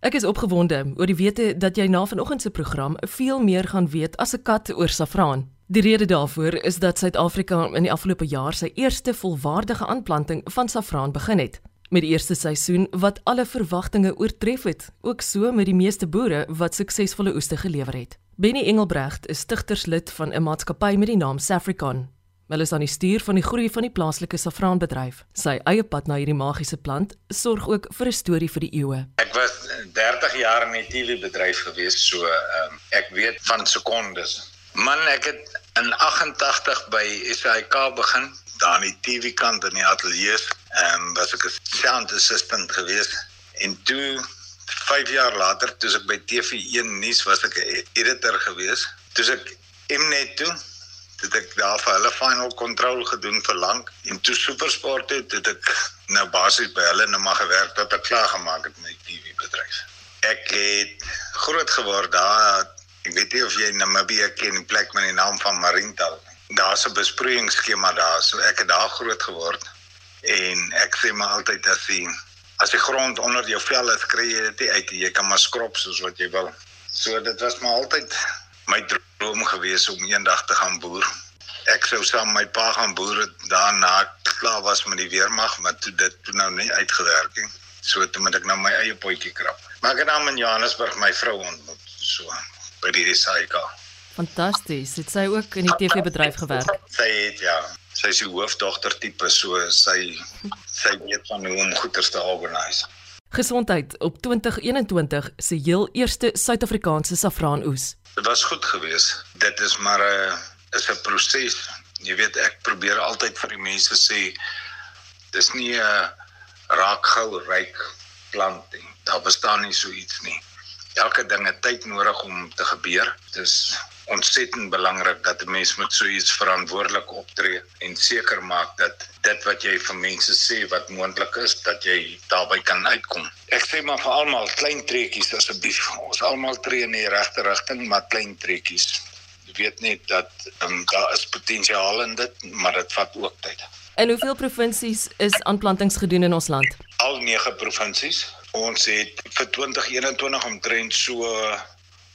Ek is opgewonde oor die wete dat jy na vanoggend se program veel meer gaan weet as 'n kat oor saffraan. Die rede daarvoor is dat Suid-Afrika in die afgelope jaar sy eerste volwaardige aanplanting van saffraan begin het. Met die eerste seisoen wat alle verwagtinge oortref het, ook so met die meeste boere wat suksesvolle oeste gelewer het. Benny Engelbrecht is stigterslid van 'n maatskappy met die naam Safricon. Hulle is aan die stuur van die groei van die plaaslike saffraanbedryf. Sy eie pad na hierdie magiese plant sorg ook vir 'n storie vir die eeue. Ek was 30 jaar in die TV-bedryf gewees, so um, ek weet van sekondes. Man, ek het in 88 by SAK begin, daar in die TV-kant in die ateljee. Ehm um, was ek 'n sound assistant gewees en toe 5 jaar later, toe ek by TV1 nuus was ek 'n editor gewees. Toe ek Mnet toe het ek daar vir hulle final control gedoen vir lank en toe supersport het, het ek nou basies by hulle nou maar gewerk tot ek klaar gemaak het met die TV bedryf. Ek het groot geword daar ek weet nie of jy Namibia ken die plek met die naam van Marintal. Daar's 'n besproeiingsskema daar, so ek het daar groot geword en ek sê maar altyd as jy as die grond onder jou vel is, kry jy dit uit. Jy kan maar skrob soos wat jy wil. So dit was maar altyd my droom gewees om eendag te gaan boer. Ek sou saam met my pa gaan boer daarna klaar was met die weermag, maar toe dit toe nou nie uitgewerk nie. So toe moet ek nou my eie potjie krap. Maar ek het dan in Johannesburg my vrou ontmoet, so by die SAIK. Fantasties. Het sy ook in die TV-bedryf gewerk? Sy het ja. Sy is die hoofdogter tipe, so sy sy weet van hoe om goeder te organiseer. Gesondheid op 2021 se heel eerste Suid-Afrikaanse saffraanoes. Dit was goed geweest. Dit is maar 'n is 'n proses. Jy weet ek probeer altyd vir die mense sê dis nie 'n raak gou ryk plant nie. Daar bestaan nie so iets nie. Elke ding het tyd nodig om te gebeur. Dis ontsettend belangrik dat 'n mens met so iets verantwoordelik optree en seker maak dat dit wat jy vir mense sê wat moontlik is dat jy daarbey kan uitkom. Ek sê maar vir almal klein trekkies asseblief. Ons almal tree in die regte rigting, maar klein trekkies. Jy weet net dat um, daar is potensiaal in dit, maar dit vat ook tyd. En hoeveel provinsies is aanplantings gedoen in ons land? Al 9 provinsies. Ons het vir 2021 omtrent so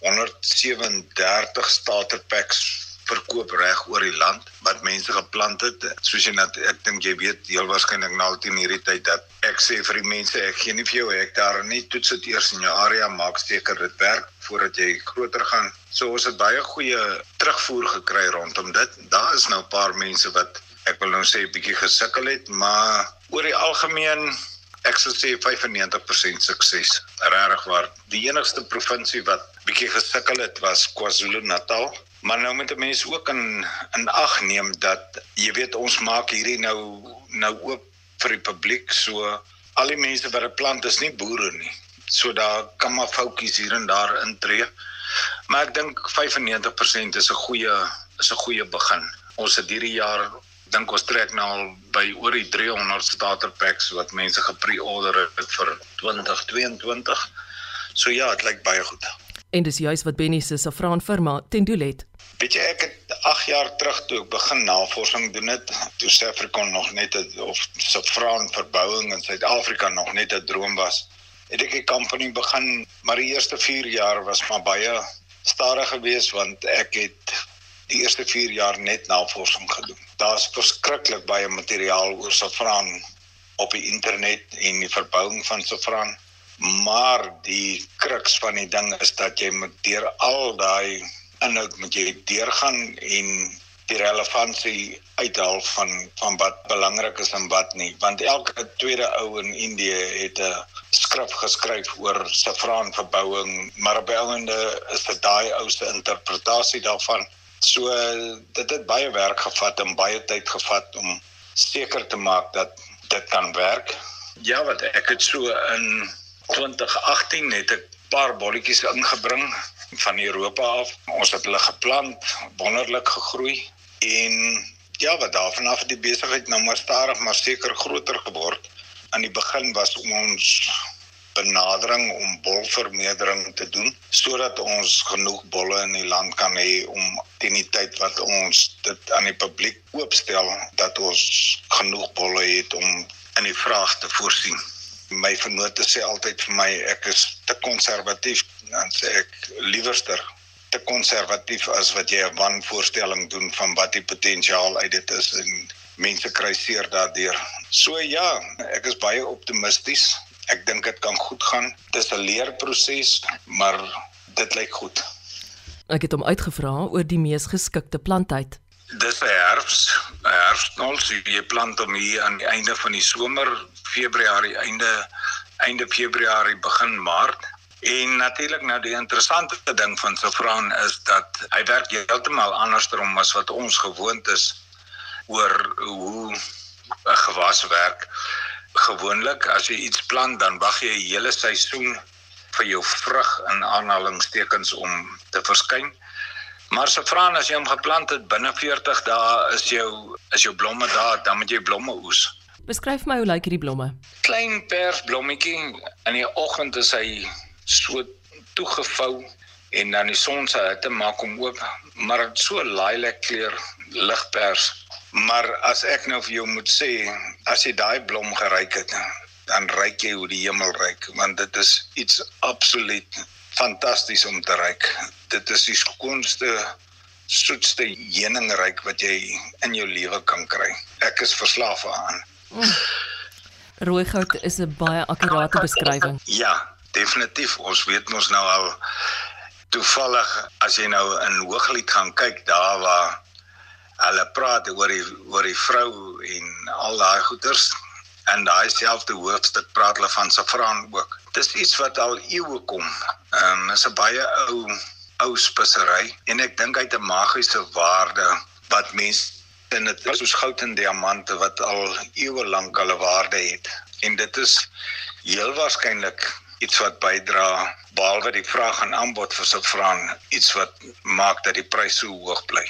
137 starter packs verkoop reg oor die land wat mense geplant het. Soos jy net ek dink jy weet heel waarskynlik nou al teen hierdie tyd dat ek sê vir die mense ek gee nie vir jou hektaar nie, toets dit eers in jou area, maak seker dit werk voordat jy groter gaan. So ons het baie goeie terugvoer gekry rondom dit. Daar is nou 'n paar mense wat ek wil nou sê 'n bietjie gesukkel het, maar oor die algemeen ek sou sê 95% sukses. Regtig waar. Die enigste provinsie wat bietjie gesukkel het was KwaZulu-Natal. Maar nou moet mense ook in in ag neem dat jy weet ons maak hierdie nou nou oop vir die publiek. So al die mense wat 'n plant is nie boere nie. So daar kan maar foutjies hier en daar intree. Maar ek dink 95% is 'n goeie is 'n goeie begin. Ons het hierdie jaar dink ons trek nou al by oor die 300 starter packs wat mense gepre-order het vir 2022. So ja, dit lyk baie goed. En dis juis wat Benny se saffraan firma ten doel het. Weet jy ek het 8 jaar terug toe ek begin navorsing doen het, toe Suid-Afrika nog net 'n of saffraan verbouing in Suid-Afrika nog net 'n droom was. Het ek 'n company begin, maar die eerste 4 jaar was maar baie stadig geweest want ek het die eerste 4 jaar net navorsing gedoen. Daar's verskriklik baie materiaal oor saffraan op die internet en die verbouing van saffraan. Maar die kruks van die ding is dat jy moet deur al daai inhoud moet jy deurgaan en die relevantie uithaal van van wat belangrik is en wat nie want elke tweede ou in Indië het 'n skrif geskryf oor saffraanverbouing maar op 'n einde is dit daai ou se interpretasie daarvan So dit het baie werk gevat en baie tyd gevat om seker te maak dat dit kan werk. Ja, wat ek het so in 2018 net 'n paar bolletjies ingebring van Europa af. Ons het hulle geplant, wonderlik gegroei en ja, wat daarvan af het die besigheid nou maar stadig maar seker groter geword. Aan die begin was ons benadering om bolvermeerdering te doen sodat ons genoeg bolle in die land kan hê om teen die tyd wat ons dit aan die publiek oopstel dat ons genoeg bolle het om in die vraag te voorsien. My vennote sê altyd vir my ek is te konservatief dan sê ek liewerster te konservatief as wat jy 'n wanvoorstelling doen van wat die potensiaal uit dit is en mense kry seer daardeur. So ja, ek is baie optimisties. Ek dink dit kan goed gaan. Dis 'n leerproses, maar dit lyk goed. Ek het hom uitgevra oor die mees geskikte plantyd. Dis 'n herfs, 'n herfsnol, so jy plant hom hier aan die einde van die somer, Februarie, einde einde Februarie, begin Maart. En natuurlik nou die interessante ding van saffraan is dat hy werk heeltemal andersom as wat ons gewoond is oor hoe 'n gewas werk. Gewoonlik as jy iets plant, dan wag jy 'n hele seisoen vir jou vrug in aanhalingstekens om te verskyn. Maar saffraan as jy hom geplant het binne 40 dae is jou is jou blomme daar, dan moet jy blomme oes. Beskryf my hoe lyk hierdie blomme? Klein persblommetjie in die oggend is hy so toegevou en dan die son se hitte maak hom oop, maar so lilac kleur ligpers. Maar as ek nou vir jou moet sê, as jy daai blom geryk het, dan ryk jy hoe die hemel ryk, want dit is iets absoluut fantasties om te ryk. Dit is die skoonste soetste heuningryk wat jy in jou lewe kan kry. Ek is verslaaf aan. Mm. Rooigout is 'n baie akkurate beskrywing. Ja, definitief. Ons weet mos nou al toevallig as jy nou in Hooglied gaan kyk, daar waar hulle praat oor die oor die vrou en al daai goeters en daai selfde hoofstuk praat hulle van saffraan ook. Dis iets wat al eeue kom. Ehm um, is 'n baie ou ou spesery en ek dink hy het 'n magiese waarde wat mense en dit is soos goud en diamante wat al eeue lank hulle waarde het. En dit is heel waarskynlik iets wat bydra behalwe die vraag en aanbod vir saffraan iets wat maak dat die prys so hoog bly.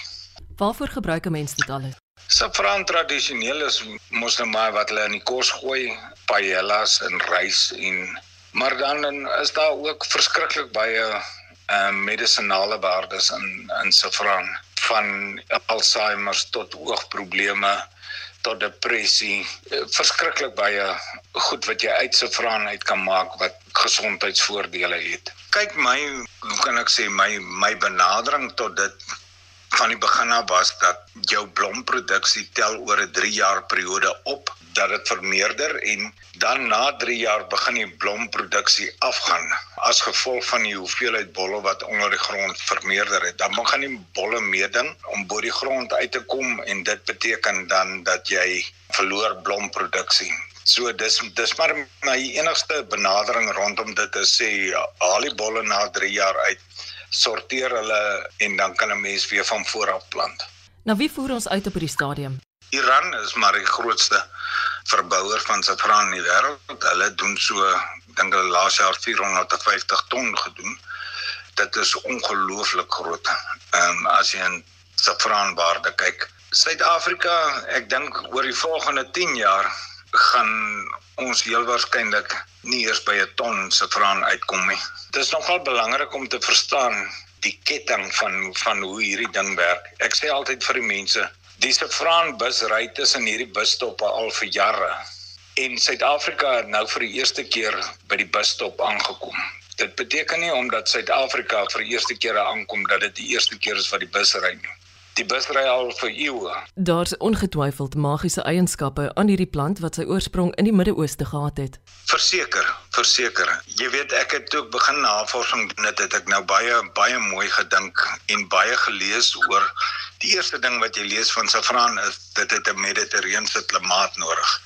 Waarvoor gebruik 'n mens dit alles? Saffraan tradisioneel is mos nou maar wat hulle in die kos gooi, paellas en rys en maar dan is daar ook verskriklik baie ehm uh, medisonale waardes in in saffraan van Alzheimer tot oogprobleme tot depressie verskriklik baie goed wat jy uit saffraan uit kan maak wat gesondheidsvoordele het. Kyk my, hoe kan ek sê my my benadering tot dit van die begin af was dat jou blomproduksie tel oor 'n 3 jaar periode op dat dit vermeerder en dan na 3 jaar begin die blomproduksie afgaan as gevolg van die hoeveelheid bolle wat onder die grond vermeerder het. Dan begin die bolle meeding om bo die grond uit te kom en dit beteken dan dat jy verloor blomproduksie. So dis dis maar my enigste benadering rondom dit te sê haal die bolle na 3 jaar uit sorteer hulle en dan kan 'n mens weer van voor af plant. Nou wie voer ons uit op hierdie stadium? Iran is maar die grootste verbouer van saffraan in die wêreld. Hulle doen so dink hulle laas jaar 450 ton gedoen. Dit is ongelooflik groot. Ehm um, as jy in saffraanwaarde kyk. Suid-Afrika, ek dink oor die volgende 10 jaar gaan ons heel waarskynlik nie eers by 'n ton saffraan uitkom nie dit is nogal belangrik om te verstaan die ketting van van hoe hierdie ding werk. Ek sê altyd vir die mense, die Safran bus ry tussen hierdie busstoppe al vir jare. En Suid-Afrika het nou vir die eerste keer by die busstop aangekom. Dit beteken nie omdat Suid-Afrika vir die eerste keer aankom dat dit die eerste keer is wat die bus ry nie die busry al vir eeue. Daar's ongetwyfeld magiese eienskappe aan hierdie plant wat sy oorsprong in die Midde-Ooste gehad het. Verseker, verseker. Jy weet ek het ook begin navorsing doen dit het ek nou baie baie mooi gedink en baie gelees oor die eerste ding wat jy lees van saffraan is dit het 'n mediterrane klimaat nodig.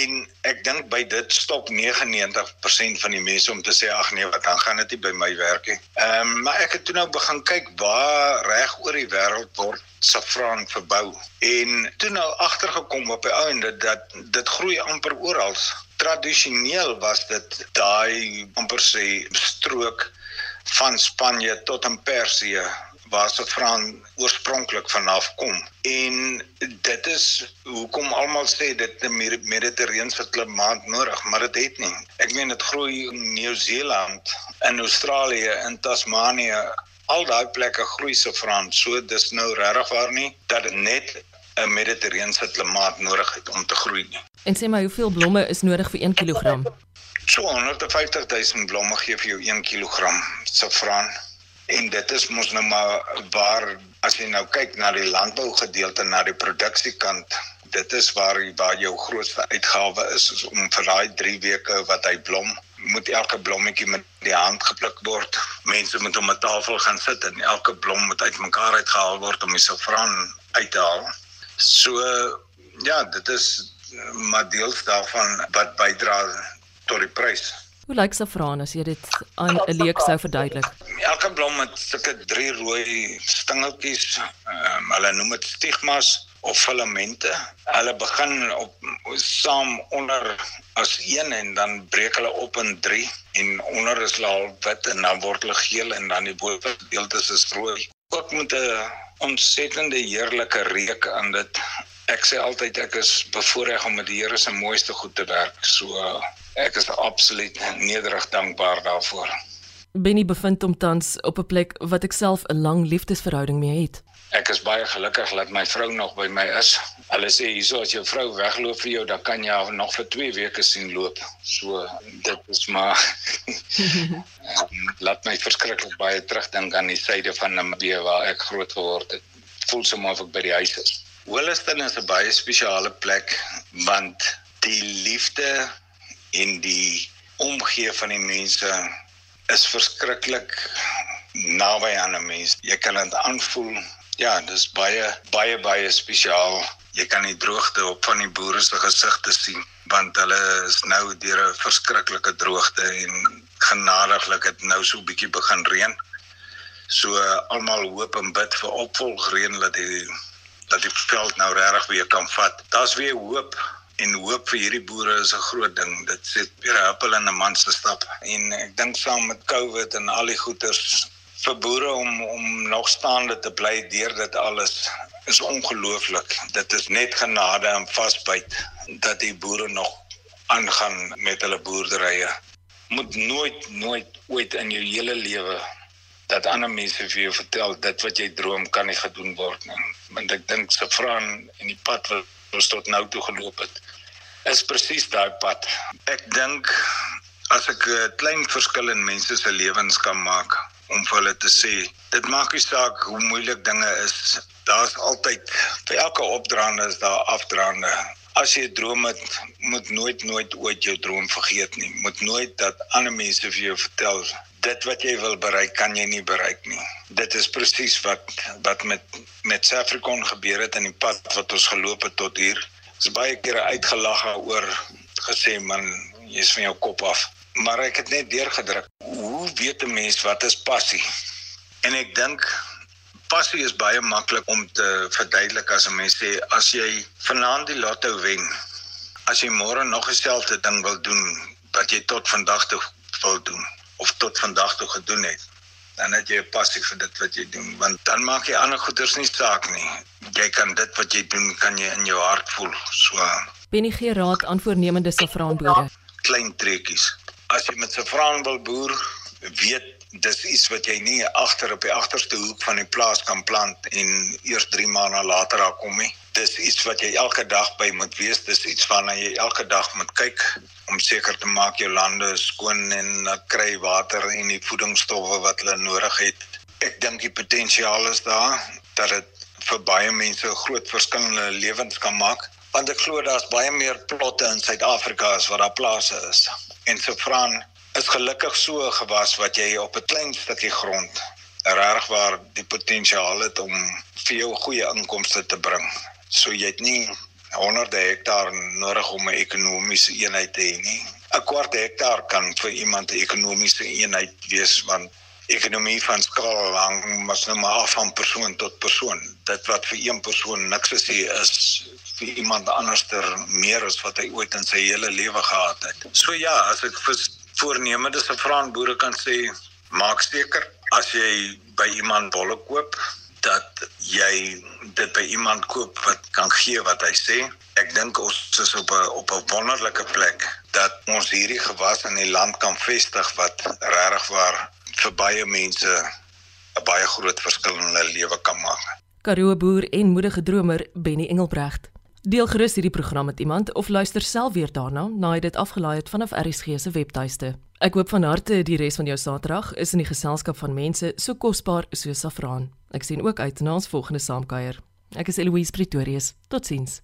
En ek dink by dit stop 99% van die mense om te sê ag nee, wat dan gaan dit nie by my werk nie. Ehm um, maar ek het toe nou begin kyk waar reg oor die wêreld word saffraan verbou. En toe nou agtergekom op die einde dat dit groei amper oral. Tradisioneel was dit daai amper sê strook van Spanje tot in Persië waar saffraan oorspronklik vanaf kom. En dit is hoekom almal sê dit 'n mediterrane klimaat nodig, maar dit het nie. Ek meen dit groei in Nieu-Seeland, in Australië, in Tasmanië, al daai plekke groei saffraan. So dis nou regtig waar nie dat dit net 'n mediterrane klimaat nodig het om te groei nie. En sê my hoeveel blomme is nodig vir 1 kg? So 150 000 blomme gee vir jou 1 kg saffraan. En dit is mos nou maar waar as jy nou kyk na die landbou gedeelte na die produksiekant, dit is waar waar jou grootste uitgawe is, om vir daai 3 weke wat hy blom moet elke blommetjie met die hand gepluk word. Mense moet om 'n tafel gaan sit en elke blom moet uitmekaar uitgehaal word om die saffraan uit te haal. So ja, dit is maar deels daarvan wat bydra tot die prys. Hoe lyk saffraan as jy dit aan 'n leek sou verduidelik? Elke blom het sulke drie rooi stingeltjies. Um, hulle noem dit stigmas of filamente. Hulle begin op saam onder as een en dan breek hulle op in 3 en onder is hulle al wit en dan word hulle geel en dan die bovendeelte is rooi. Ook met 'n ontsettende heerlike reuk aan dit. Ek sê altyd ek is bevoorreg om met die Here se mooiste goed te werk. So ek is absoluut nederig dankbaar daarvoor. Benny bevind hom tans op 'n plek wat ek self 'n lang liefdesverhouding mee het. Ek is baie gelukkig dat my vrou nog by my is. Hulle sê hierso as jou vrou wegloop vir jou, dan kan jy haar nog vir 2 weke sien loop. So dit is maar laat my verskriklik baie terugdink aan die suide van Namibië waar ek groot geword het. Voel soms of ek by die huis is. Wollaston is 'n baie spesiale plek want die liefde en die omgee van die mense is verskriklik naby aan 'n mens. Jy kan dit aanvoel. Ja, dis baie baie baie spesiaal. Jy kan die droogte op van die boere se gesigte sien want hulle is nou deur 'n verskriklike droogte en genadiglik het nou so 'n bietjie begin reën. So almal hoop en bid vir opvolgreën dat die dat die veld nou regtig weer kan vat. Daar's weer hoop en hoop vir hierdie boere is 'n groot ding. Dit sê weer 'n huppel in 'n man se stap. En ek dink saam met COVID en al die goeters vir boere om om nog staande te bly deur dit alles is ongelooflik. Dit is net genade en vasbyt dat die boere nog aangaan met hulle boerderye. Moet nooit nooit ooit in jou hele lewe dat ander mense vir jou vertel dit wat jy droom kan nie gedoen word nie. Want ek dink se vraan en die pad wat ons tot nou toe geloop het is presies daai pad. Ek dink as ek 'n klein verskil in mense se lewens kan maak om vir hulle te sê, dit maak nie saak hoe moeilik dinge is. Daar's altyd vir elke opdraande is daar afdraande. As jy 'n droom het, moet nooit nooit ooit jou droom vergeet nie. Moet nooit dat ander mense vir jou vertel dit wat jy wil bereik kan jy nie bereik nie. Dit is presies wat wat met met Safricon gebeur het in die pad wat ons geloop het tot hier. Is baie kere uitgelag oor gesê man, jy's van jou kop af. Maar ek het net deurgedruk. Hoe weet 'n mens wat is passie? En ek dink passie is baie maklik om te verduidelik as 'n mens sê as jy vanaand die lotto wen, as jy môre nog dieselfde ding wil doen wat jy tot vandag toe wil doen of tot vandag toe gedoen het. Dan het jy 'n passie vir dit wat jy doen want dan maak jy ander goeders nie saak nie. Jy kan dit wat jy doen kan jy in jou hart voel so. Benny gee raad aan voornemende saffraanboere. Klein treetjies as jy met saffraan wil boer weet dis iets wat jy nie agter op die agterste hoek van die plaas kan plant en eers 3 maande later daar kom nie dis iets wat jy elke dag by moet wees dis iets waarna jy elke dag moet kyk om seker te maak jou lande is skoon en kry water en die voedingsstowwe wat hulle nodig het. Ek dink die potensiaal is daar dat dit vir baie mense 'n groot verskil in hulle lewens kan maak want ek glo daar's baie meer plotte in Suid-Afrika as wat daar plase is. En Sofran is gelukkig so 'n gewas wat jy op 'n klein stukkie grond regtig waar die potensiaal het om vir jou goeie inkomste te bring. So jy het nie honderde hektaar nodig om 'n ekonomiese eenheid te hê nie. 'n Kwart hektaar kan vir iemand 'n ekonomiese eenheid wees want ekonomie van skaal hang mas nou maar af van persoon tot persoon. Dit wat vir een persoon niks is hier is vir iemand anderster meer as wat hy ooit in sy hele lewe gehad het. So ja, as ek vir voornemende se vraanboere kan sê, maak seker as jy by iemand bolle koop dat jy dit by iemand koop wat kan gee wat hy sê. Ek dink ons is op 'n op 'n wonderlike plek dat ons hierdie gewas in die land kan vestig wat regtig waar vir baie mense 'n baie groot verskil in hulle lewe kan maak. Karoo boer en moedige dromer Benny Engelbrecht. Deel gerus hierdie program met iemand of luister self weer daarna nadat jy dit afgelaai het vanaf RSG se webtuiste. Ek hoop van harte die res van jou Saterdag is in die geselskap van mense so kosbaar soos Safraan. Ek sien ook uit na ons volgende saamkuier. Ek is Eloise Pretorius. Totsiens.